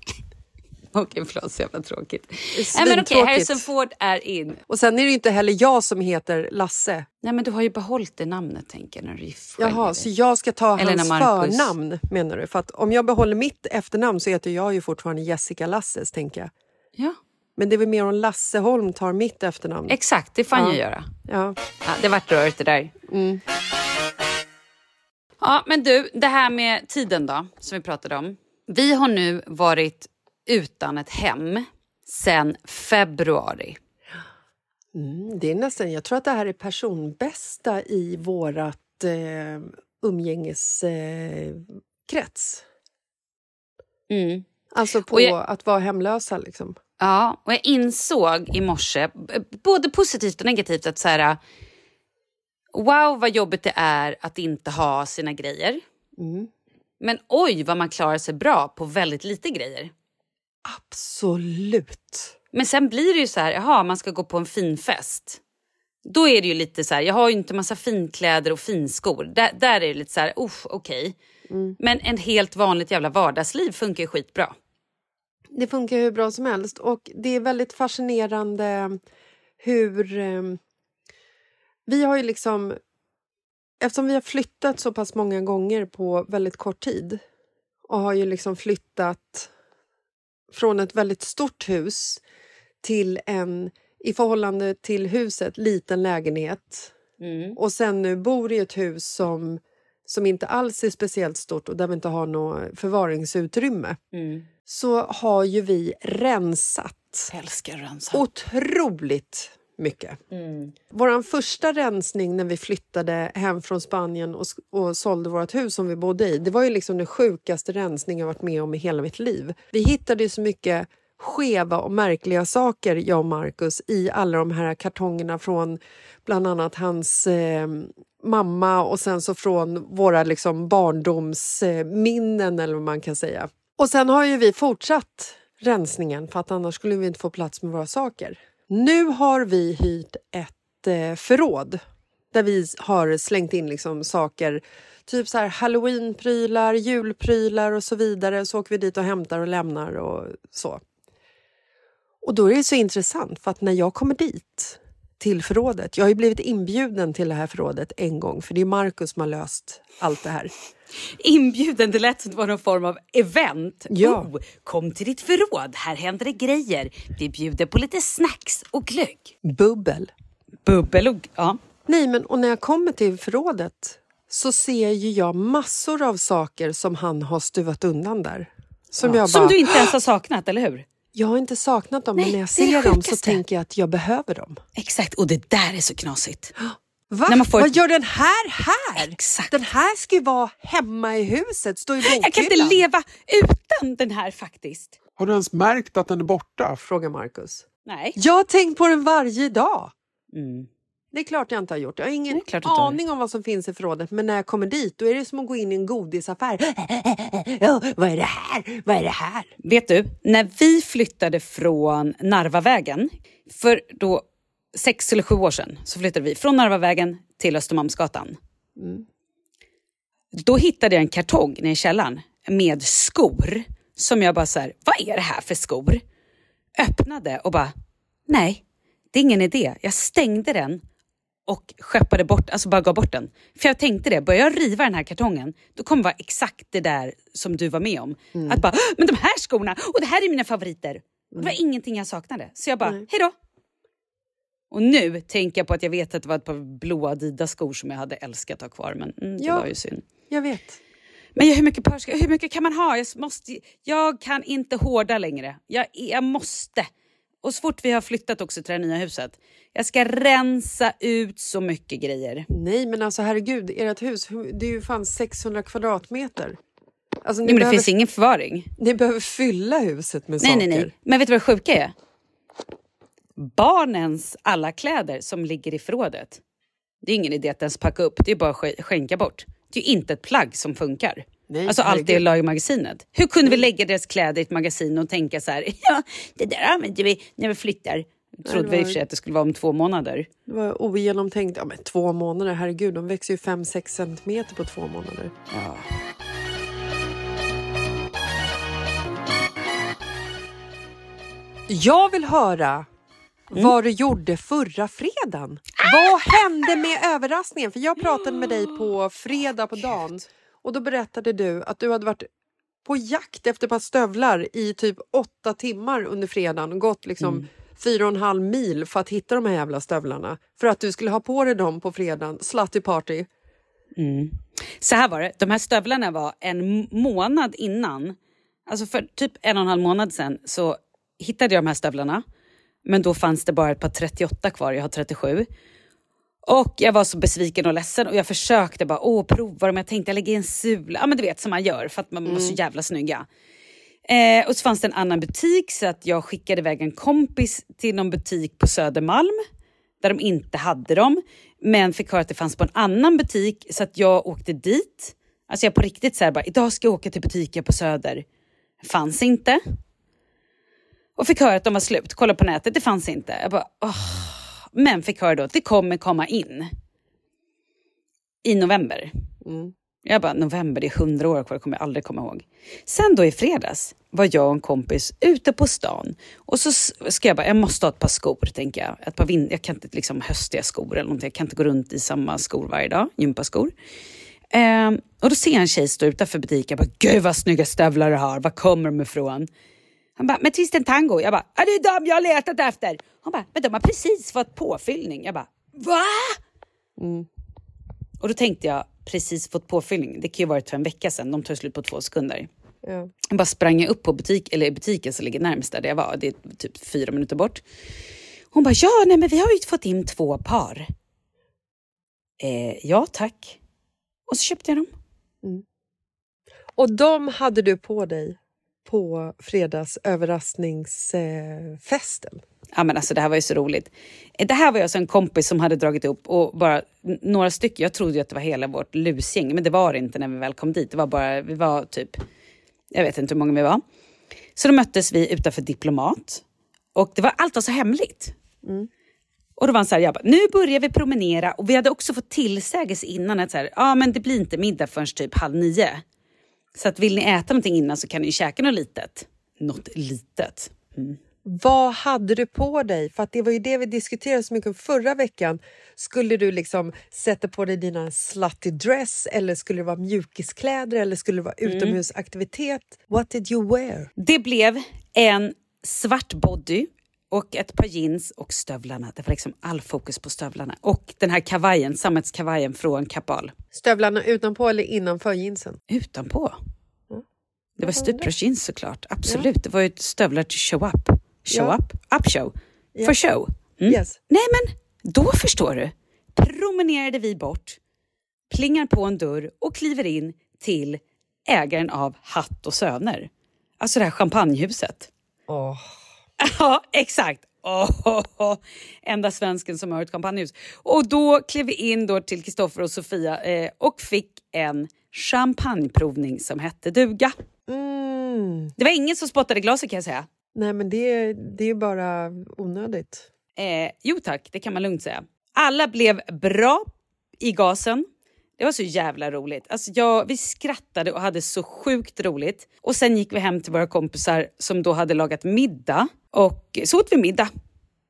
[LAUGHS] Okej, förlåt, så jävla tråkigt. Nej, men okej. Harrison Ford är in. Och sen är det inte heller jag som heter Lasse. Nej, men du har ju behållit det namnet, tänker jag, när du. Jaha, så jag ska ta Eller hans Marcus- förnamn menar du? För att om jag behåller mitt efternamn så heter jag ju fortfarande Jessica Lasses, tänker jag. Ja. Men det är väl mer om Lasse Holm tar mitt efternamn. Exakt, det får han Ja. ju göra. Ja. Ja, det vart rörigt det där. Mm. Ja, men du, det här med tiden då, som vi pratade om. Vi har nu varit utan ett hem sen februari. Mm, det är nästan, jag tror att det här är personbästa i vårat eh, umgängeskrets. Eh. Mm. Alltså på jag- att vara hemlösa. Liksom. Ja, och jag insåg i morse, b- både positivt och negativt, att så här, wow vad jobbigt det är att inte ha sina grejer. Mm. Men oj vad man klarar sig bra på väldigt lite grejer. Absolut. Men sen blir det ju så här, jaha man ska gå på en finfest. Då är det ju lite så här, jag har ju inte massa finkläder och finskor. Där, där är det lite så här, usch okej. Men en helt vanligt jävla vardagsliv funkar ju skitbra. Det funkar hur bra som helst. Och det är väldigt fascinerande hur... Eh, vi har ju liksom... Eftersom vi har flyttat så pass många gånger på väldigt kort tid och har ju liksom flyttat från ett väldigt stort hus till en, i förhållande till huset, liten lägenhet. Och sen nu bor i ett hus som, som inte alls är speciellt stort och där vi inte har något förvaringsutrymme så har ju vi rensat Älskar rensa. otroligt mycket. Vår första rensning när vi flyttade hem från Spanien och, och sålde vårt hus som vi bodde i, det var ju liksom den sjukaste rensning jag varit med om i hela mitt liv. Vi hittade så mycket skeva och märkliga saker, jag och Marcus, i alla de här kartongerna från bland annat hans eh, mamma och sen så från våra liksom barndomsminnen eller vad man kan säga. Och sen har ju vi fortsatt rensningen för att annars skulle vi inte få plats med våra saker. Nu har vi hyrt ett eh, förråd där vi har slängt in liksom saker, typ så här halloweenprylar, julprylar och så vidare. Så åker vi dit och hämtar och lämnar och så. Och då är det så intressant för att när jag kommer dit till förrådet, jag har ju blivit inbjuden till det här förrådet en gång för det är Markus som har löst allt det här. Inbjuden, det lät som det var någon form av event. Ja. Oh, kom till ditt förråd, här händer det grejer. Vi bjuder på lite snacks och glögg. Bubbel. Bubbel och... Ja. Nej, men och när jag kommer till förrådet så ser ju jag massor av saker som han har stuvat undan där. Som, Ja. jag Som bara, du inte ens har saknat, eller hur? Jag har inte saknat dem, Nej, men när jag ser dem så tänker jag att jag behöver dem. Exakt, och det där är så knasigt. Va? När man får Vad ett- gör den här här? Exakt. Den här ska ju vara hemma i huset, stå i bokhyllan. Jag kan inte leva utan den här faktiskt. Har du ens märkt att den är borta? Frågar Marcus. Nej. Jag har tänkt på den varje dag. Mm. Det är klart jag inte har gjort. Jag har ingen aning om vad som finns i förrådet. Men när jag kommer dit då är det som att gå in i en godisaffär. [LAUGHS] Ja, vad är det här? Vad är det här? Vet du, när vi flyttade från Narvavägen för då sex eller sju år sedan så flyttade vi från Narvavägen till Östermalmsgatan. Då hittade jag en kartong nere i källaren med skor som jag bara så här, vad är det här för skor? Öppnade och bara, nej, det är ingen idé. Jag stängde den och skeppade bort, alltså bara gav bort den. För jag tänkte det, börjar jag riva den här kartongen, då kommer det vara exakt det där som du var med om. Att bara, men de här skorna, och det här är mina favoriter. Och det var ingenting jag saknade. Så jag bara, hej då. Och nu tänker jag på att jag vet att det var ett par blåa Adidas-skor som jag hade älskat att ha kvar, men mm, det Ja. var ju synd. Jag vet. Men hur mycket, ska, hur mycket kan man ha? Jag, måste, jag kan inte hårda längre. Jag, jag måste. Och så fort vi har flyttat också till det nya huset. Jag ska rensa ut så mycket grejer. Nej, men alltså herregud, ert hus, det är ju fan 600 kvadratmeter. Alltså, Nej, men det behöver, finns ingen förvaring. Ni behöver fylla huset med Nej, saker. nej, nej. Men vet du vad det sjuka är? Barnens alla kläder som ligger i förrådet. Det är ingen idé att ens packa upp. Det är bara att sk- skänka bort. Det är ju inte ett plagg som funkar. Nej, alltså allt det herregud. la i magasinet. Hur kunde vi lägga deras kläder i ett magasin och tänka så här, [LAUGHS] ja, det där använder vi när vi flyttar. Trodde det vi i och var- för sig att det skulle vara om två månader. Det var ogenomtänkt. Ja, men två månader, herregud, de växer ju 5-6 centimeter på två månader. Ja. Jag vill höra Mm. vad du gjorde förra fredagen. Vad hände med överraskningen? För jag pratade med dig på fredag på dagen och då berättade du att du hade varit på jakt efter ett par stövlar i typ åtta timmar under fredagen och gått liksom Mm. fyra och en halv mil för att hitta de här jävla stövlarna. För att du skulle ha på dig dem på fredagen, slutty party. Mm. Så här var det, de här stövlarna var en månad innan, alltså för typ en och en halv månad sedan så hittade jag de här stövlarna. Men då fanns det bara ett par 38 kvar, jag har 37. Och jag var så besviken och ledsen och jag försökte bara åh, prova dem. Jag tänkte jag lägger i en sula. Ja men du vet som man gör för att man var så jävla snygga. Eh, och så fanns det en annan butik så att jag skickade iväg en kompis till någon butik på Södermalm där de inte hade dem. Men fick höra att det fanns på en annan butik så att jag åkte dit. Alltså jag på riktigt så här bara, idag ska jag åka till butiken på Söder. Fanns inte. Och fick höra att de var slut. Kolla på nätet, det fanns inte. Jag bara, åh. Men fick höra då att det kommer komma in. I november. Jag bara, november, det är hundra år kvar, det kommer jag aldrig komma ihåg. Sen då i fredags var jag och en kompis ute på stan. Och så ska jag bara, jag måste ha ett par skor, tänker jag. Ett par vin- jag kan inte liksom höstiga skor eller någonting. Jag kan inte gå runt i samma skor varje dag, gympaskor. Ehm, och då ser jag en tjej stå utanför butiken. Jag bara, gud vad snygga stövlar du har, var kommer de ifrån? Han bara, men Twist and Tango. Jag bara, ja, det är de jag har letat efter. Hon bara, men de har precis fått påfyllning. Jag bara, va? Och då tänkte jag, precis fått påfyllning. Det kan ju ha varit för en vecka sedan. De tar slut på två sekunder. Ja. Jag bara sprang upp på butik, eller butiken som ligger närmast där jag var. Det är typ fyra minuter bort. Hon bara, ja, nej, men vi har ju fått in två par. Eh, ja, tack. Och så köpte jag dem. Och de hade du på dig på fredags överraskningsfesten. Ja, men alltså, det här var ju så roligt. Det här var alltså en kompis som hade dragit upp och bara några stycken. Jag trodde att det var hela vårt lusgäng, men det var det inte när vi väl kom dit. Det var bara, vi var typ, jag vet inte hur många vi var. Så då möttes vi utanför Diplomat och det var allt var så hemligt. Och då var han så här, jag bara, nu börjar vi promenera och vi hade också fått tillsägelse innan att så här, ja men det blir inte middag förrän typ halv nio. Så att vill ni äta någonting innan så kan ni käka något litet. Något litet. Vad hade du på dig? För att det var ju det vi diskuterade så mycket förra veckan. Skulle du liksom sätta på dig dina slutty dress eller skulle det vara mjukiskläder eller skulle det vara Mm. utomhusaktivitet? What did you wear? Det blev en svart body och ett par jeans och stövlarna. Det var liksom all fokus på stövlarna. Och den här kavajen, sammetskavajen från Kappahl. Stövlarna utanpå eller innanför jeansen? Utanpå. Det var stuprörsjeans såklart. Absolut. Det var ju stövlar till show up. Show Ja. up? Up show. Ja. For show. Mm. Yes. Nej men, då förstår du. Promenerade vi bort, plingar på en dörr och kliver in till ägaren av Hatt och Söner. Alltså det här champagnehuset. Åh. [LAUGHS] Ja, exakt. Oh, enda svensken som har ett champagnehus. Och då klev vi in då till Kristoffer och Sofia eh, och fick en champagneprovning som hette duga. Mm. Det var ingen som spottade glaset kan jag säga. Nej, men det, det är bara onödigt. Eh, jo tack, det kan man lugnt säga. Alla blev bra i gasen. Det var så jävla roligt. Alltså jag, vi skrattade och hade så sjukt roligt. Och sen gick vi hem till våra kompisar som då hade lagat middag. Och så åt vi middag.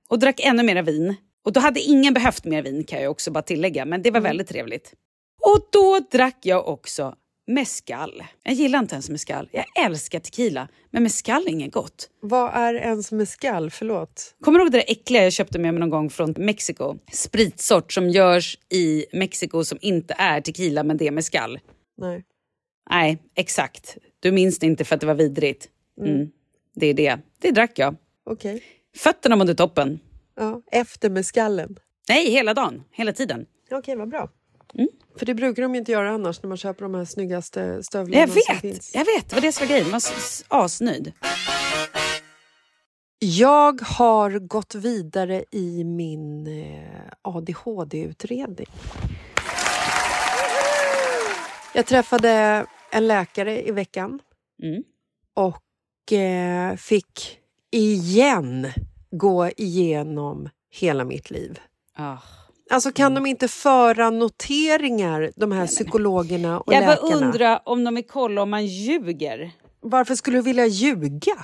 Och drack ännu mer vin. Och då hade ingen behövt mer vin kan jag också bara tillägga. Men det var väldigt trevligt. Och då drack jag också mescal. Jag gillar inte ens mescal. Jag älskar tequila. Men mescal är inget gott. Vad är ens mescal? Förlåt. Kommer du ihåg det där äckliga jag köpte med mig någon gång från Mexiko? Spritsort som görs i Mexiko som inte är tequila men det är mezcal. Nej. Nej, exakt. Du minns det inte för att det var vidrigt. Mm. Det är det. Det drack jag. Okej. Fötterna mådde toppen. Ja, efter mescallen. Nej, hela dagen. Hela tiden. Okej, vad bra. Mm. För det brukar de ju inte göra annars när man köper de här snyggaste stövlarna Jag som vet. finns. Jag vet. Det var det som var grejen. Man var asnöjd. Jag har gått vidare i min eh, ADHD-utredning. Jag träffade en läkare i veckan Mm. och eh, fick igen gå igenom hela mitt liv. Ah. Alltså kan de inte föra noteringar, de här psykologerna och Jag bara läkarna? undrar om de vill kolla om man ljuger. Varför skulle du vilja ljuga?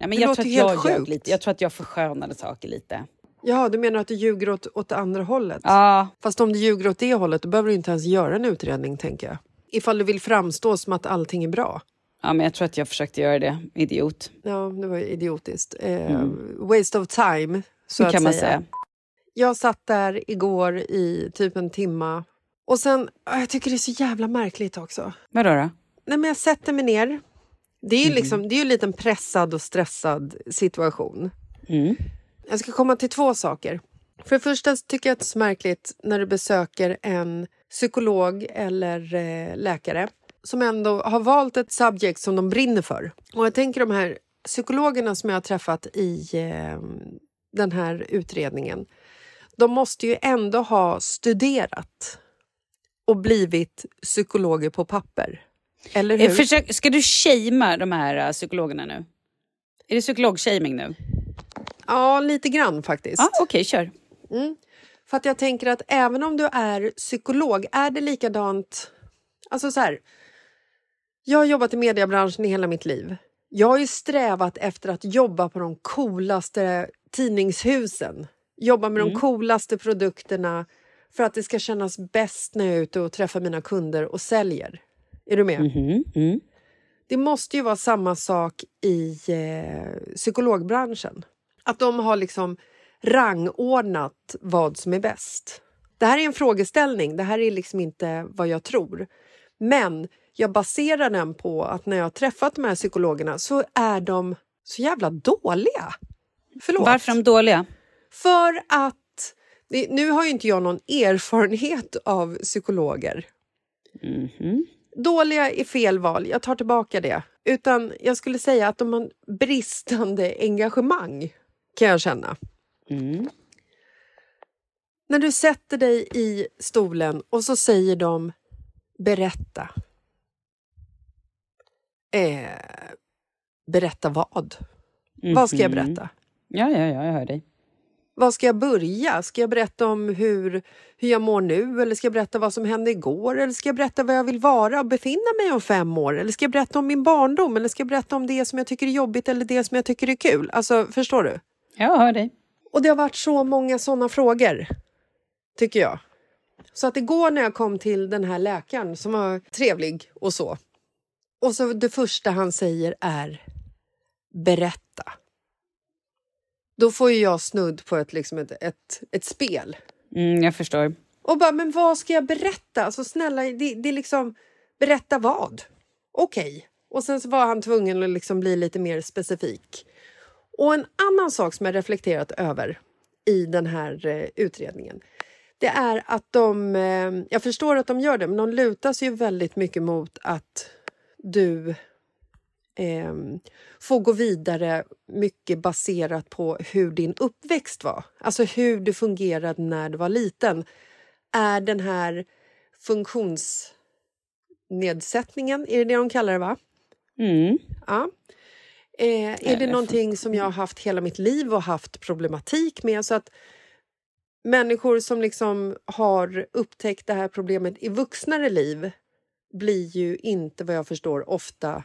Ja, men Det jag låter tror att helt jag sjukt. lite. Jag tror att jag förskönade saker lite. Ja, du menar att du ljuger åt, åt andra hållet? Ja. Fast om du ljuger åt det hållet, då behöver du inte ens göra en utredning, tänker jag. Ifall du vill framstå som att allting är bra. Ja, men jag tror att jag försökte göra det. Idiot. Ja, det var idiotiskt. Eh, Waste of time, så Det att kan man säga. Jag satt där igår i typ en timma. Och sen, ah, jag tycker det är så jävla märkligt också. Vadå då? Nej, men jag sätter mig ner. Det är ju Mhm. liksom, det är ju en liten pressad och stressad situation. Mm. Jag ska komma till två saker. För det första tycker jag att det är så märkligt när du besöker en psykolog eller eh, läkare som ändå har valt ett subject som de brinner för. Och jag tänker de här psykologerna som jag har träffat i eh, den här utredningen. De måste ju ändå ha studerat och blivit psykologer på papper. Eller hur? Eh, Försök, ska du shamea de här uh, psykologerna nu? Är det psykolog-shaming nu? Ja, lite grann faktiskt. Ja, Okej, kör. Mm. För att jag tänker att även om du är psykolog, är det likadant... Alltså så här, jag har jobbat i mediebranschen i hela mitt liv. Jag har ju strävat efter att jobba på de coolaste tidningshusen. Jobba med Mm. de coolaste produkterna för att det ska kännas bäst när jag är ute och träffar mina kunder och säljer. Är du med? Mhm, mm. Det måste ju vara samma sak i eh, psykologbranschen. Att de har liksom rangordnat vad som är bäst. Det här är en frågeställning, det här är liksom inte vad jag tror. Men jag baserar den på att när jag har träffat de här psykologerna så är de så jävla dåliga. Förlåt. Varför är de dåliga? För att... Nu har ju inte jag någon erfarenhet av psykologer. Mhm. Dåliga är fel val, jag tar tillbaka det. Utan jag skulle säga att de har bristande engagemang, kan jag känna. Mm. När du sätter dig i stolen och så säger de berätta. Eh, berätta vad? Vad ska jag Mhm. berätta? Ja, ja, ja, jag hör dig. Var ska jag börja? Ska jag berätta om hur, hur jag mår nu? Eller ska jag berätta vad som hände igår? Eller ska jag berätta vad jag vill vara och befinna mig om fem år? Eller ska jag berätta om min barndom? Eller ska jag berätta om det som jag tycker är jobbigt eller det som jag tycker är kul? Alltså, förstår du? Jag hör dig. Och det har varit så många såna frågor, tycker jag. Så att igår när jag kom till den här läkaren som var trevlig och så. Och så det första han säger är berätta. Då får ju jag snudd på ett, liksom ett, ett, ett spel. Mm, jag förstår. Och bara, men vad ska jag berätta? Alltså snälla, det, det är liksom, berätta vad? Okej. Och sen så var han tvungen att liksom bli lite mer specifik. Och en annan sak som jag reflekterat över i den här eh, utredningen det är att de, eh, jag förstår att de gör det, men de lutar sig ju väldigt mycket mot att du eh, får gå vidare mycket baserat på hur din uppväxt var. Alltså hur du fungerade när du var liten. Är den här funktionsnedsättningen, är det det de kallar det va? Mm. Ja. Eh, är det någonting som jag har haft hela mitt liv och haft problematik med? Så att människor som liksom har upptäckt det här problemet i vuxnare liv blir ju inte, vad jag förstår, ofta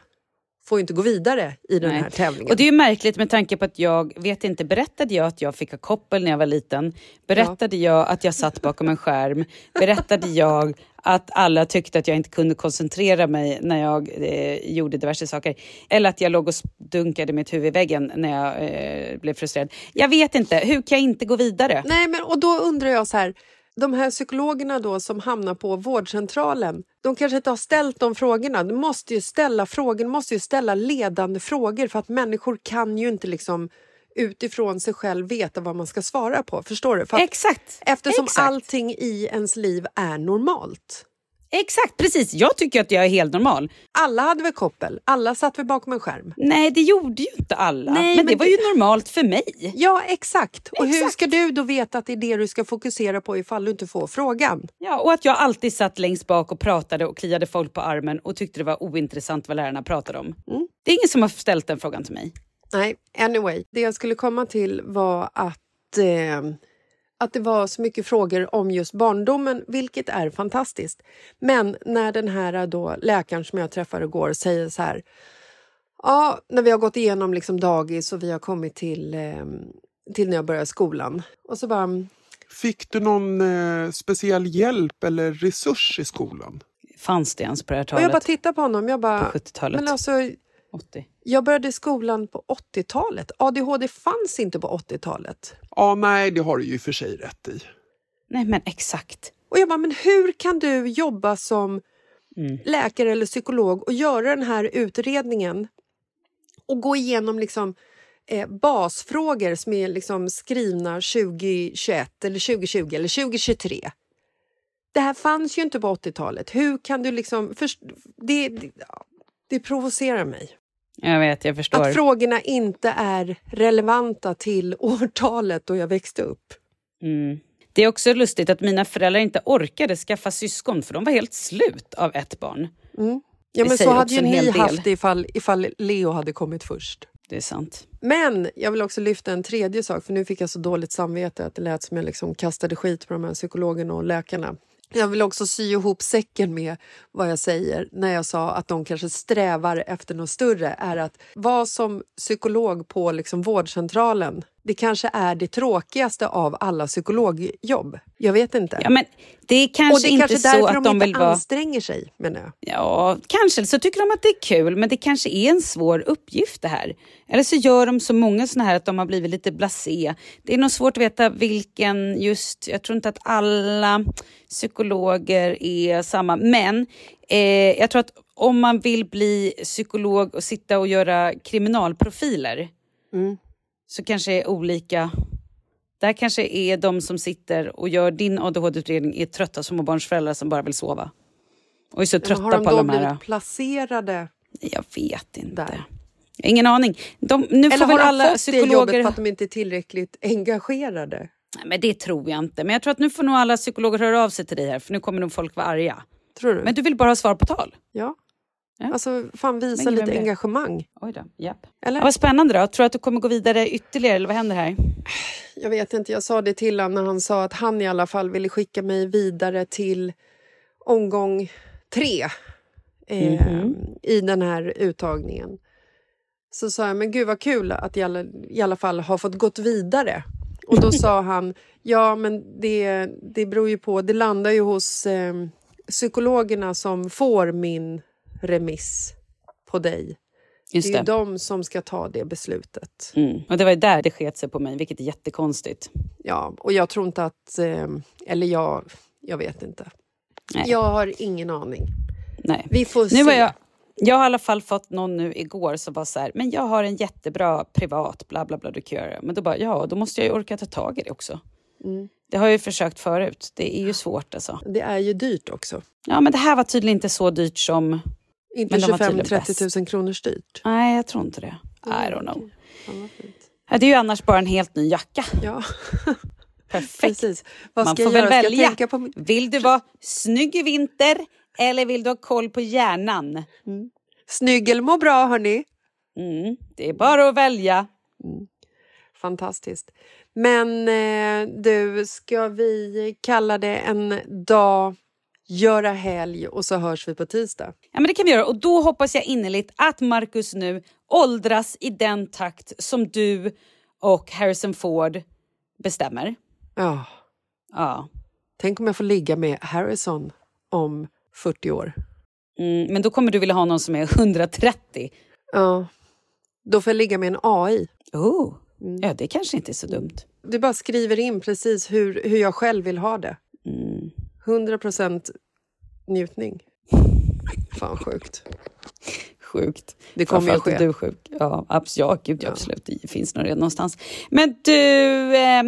får ju inte gå vidare i den Nej. här tävlingen. Och det är ju märkligt med tanke på att jag, vet inte, berättade jag att jag fick ha koppel när jag var liten? Berättade jag att jag satt bakom en skärm? Berättade jag att alla tyckte att jag inte kunde koncentrera mig när jag eh, gjorde diverse saker? Eller att jag låg och dunkade mitt huvud i väggen när jag eh, blev frustrerad? Jag vet inte, hur kan jag inte gå vidare? Nej, men och då undrar jag så här, de här psykologerna då som hamnar på vårdcentralen, de kanske inte har ställt de frågorna. Du måste ju ställa frågor, du måste ju ställa ledande frågor för att människor kan ju inte liksom utifrån sig själv veta vad man ska svara på. Förstår du? För Exakt. Eftersom Exakt. allting i ens liv är normalt. Exakt, precis. Jag tycker att jag är helt normal. Alla hade väl koppel? Alla satt väl bakom en skärm? Nej, det gjorde ju inte alla. Nej, men, det men var det- ju normalt för mig. Ja, exakt. Och hur Exakt. ska du då veta att det är det du ska fokusera på ifall du inte får frågan? Ja, och att jag alltid satt längst bak och pratade och kliade folk på armen och tyckte det var ointressant vad lärarna pratade om. Det är ingen som har ställt den frågan till mig. Nej, anyway. Det jag skulle komma till var att, eh, att det var så mycket frågor om just barndomen, vilket är fantastiskt. Men när den här då, läkaren som jag träffade igår säger så här... Ja, när vi har gått igenom liksom dagis och vi har kommit till, eh, till när jag började skolan. Och så bara... Fick du någon eh, speciell hjälp eller resurs i skolan? Fanns det ens på det här Och talet? jag bara tittar på honom. Jag bara, På 70-talet. Men alltså, 80. Jag började skolan på 80-talet. ADHD fanns inte på 80-talet. Ja, nej, det har du ju för sig rätt i. Nej, men exakt. Och jag bara, men hur kan du jobba som läkare eller psykolog och göra den här utredningen och gå igenom liksom eh, basfrågor som är liksom skrivna 2021 eller 2020 eller 2023. Det här fanns ju inte på 80-talet. Hur kan du liksom... Först, det, det, det provocerar mig. Jag vet, jag förstår. Att frågorna inte är relevanta till [LAUGHS] årtalet då jag växte upp. Mm. Det är också lustigt att mina föräldrar inte orkade skaffa syskon för de var helt slut av ett barn. Mm. Ja, men så hade ju ni haft det ifall, ifall Leo hade kommit först. Det är sant. Men jag vill också lyfta en tredje sak, för nu fick jag så dåligt samvete att det lät som jag liksom kastade skit på de här psykologerna och läkarna. Jag vill också sy ihop säcken med vad jag säger när jag sa att de kanske strävar efter något större. är att vara som psykolog på liksom vårdcentralen, det kanske är det tråkigaste av alla psykologjobb. Jag vet inte. Ja, men det är kanske och det är inte kanske så därför att de de inte vill vara- anstränger sig, menar jag. Ja, kanske. Så tycker de att det är kul, men det kanske är en svår uppgift det här. Eller så gör de så många såna här att de har blivit lite blasé. Det är nog svårt att veta vilken just... Jag tror inte att alla psykologer är samma. Men eh, jag tror att om man vill bli psykolog och sitta och göra kriminalprofiler så kanske det är olika. Där kanske är de som sitter och gör din ADHD-utredning är trötta småbarnsföräldrar som bara vill sova. Och är så trötta har de på då alla de här... blivit placerade Jag vet inte. där? Har Ingen aning. De, nu Eller får har väl de alla fått det jobbet psykologer... för att de inte är tillräckligt engagerade? Nej, men det tror jag inte. Men jag tror att nu får nog alla psykologer höra av sig till dig här för nu kommer nog folk vara arga. Tror du? Men du vill bara ha svar på tal? Ja. Alltså, fan visa Men lite engagemang. Oj då, japp. Eller? Ja, vad spännande då. Tror du att du kommer gå vidare ytterligare eller vad händer här? Jag vet inte, jag sa det till honom när han sa att han i alla fall ville skicka mig vidare till omgång tre eh, Mhm. i den här uttagningen. Så sa jag, men gud vad kul att jag i alla, i alla fall har fått gått vidare. Och då sa [LAUGHS] han, ja men det, det beror ju på, det landar ju hos eh, psykologerna som får min remiss på dig. Just det är ju det. de som ska ta det beslutet. Mm. Och det var ju där det sket sig på mig, vilket är jättekonstigt. Ja, och jag tror inte att... Eh, eller jag, jag vet inte. Nej. Jag har ingen aning. Nej. Vi får Nu se. var jag, jag har i alla fall fått någon nu igår som var så här, men jag har en jättebra privat, bla bla bla du kan göra. Men då bara, ja, då måste jag ju orka ta tag i det också. Mm. Det har jag ju försökt förut. Det är ju svårt alltså. Det är ju dyrt också. Ja, men det här var tydligen inte så dyrt som... Inte men de var tydligen 25-30 bäst. 000 kronor styrt. Nej, jag tror inte det. I don't know. Ja, Det är ju annars bara en helt ny jacka. Ja. [LAUGHS] Perfekt. Man får väl välja. på Vill du vara snygg i vinter eller vill du ha koll på hjärnan? Snygg eller må bra, hörni. Mm, det är bara att välja. Fantastiskt. Men eh, du, ska vi kalla det en dag, göra helg och så hörs vi på tisdag? Ja, men det kan vi göra. Och då hoppas jag innerligt att Marcus nu åldras i den takt som du och Harrison Ford bestämmer. Ja. Ja. Tänk om jag får ligga med Harrison om 40 år. Mm, men då kommer du vilja ha någon som är 130. Ja. Då får jag ligga med en AI. Oh. Ja, det kanske inte är så dumt. Du bara skriver in precis hur, hur jag själv vill ha det. Mm. 100 njutning. Fan sjukt. Sjukt. Det kommer ju ske. är du sjuk. Ja, abs ja, gud, ja. absolut. Det finns nog redan någonstans. Men du, eh,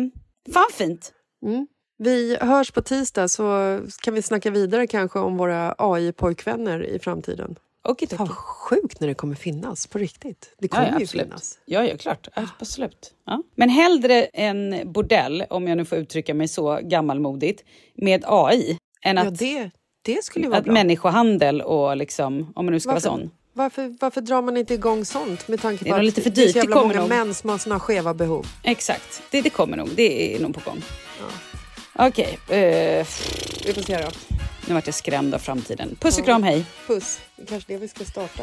fan fint. Mm. Vi hörs på tisdag så kan vi snacka vidare kanske om våra AI-pojkvänner i framtiden. Okej, Fan vad sjukt när det kommer finnas på riktigt. Det Ja, kommer ja, ju absolut. finnas. Ja, ja, klart. Absolut. Ja. Men hellre en bordell, om jag nu får uttrycka mig så gammalmodigt, med AI än Ja, att, det, det skulle ju vara att bra. människohandel och liksom, om man nu ska Varför- vara sån. Varför, varför drar man inte igång sånt med tanke Det är på att lite för det är dyrt. så jävla kommer många nog. män som har såna skeva behov? Exakt, det, det kommer nog. Det är nog på gång. Okej, eh, Vi får se då nu vart jag skrämd av framtiden. Puss och kram, hej. Puss. Det är kanske det vi ska starta.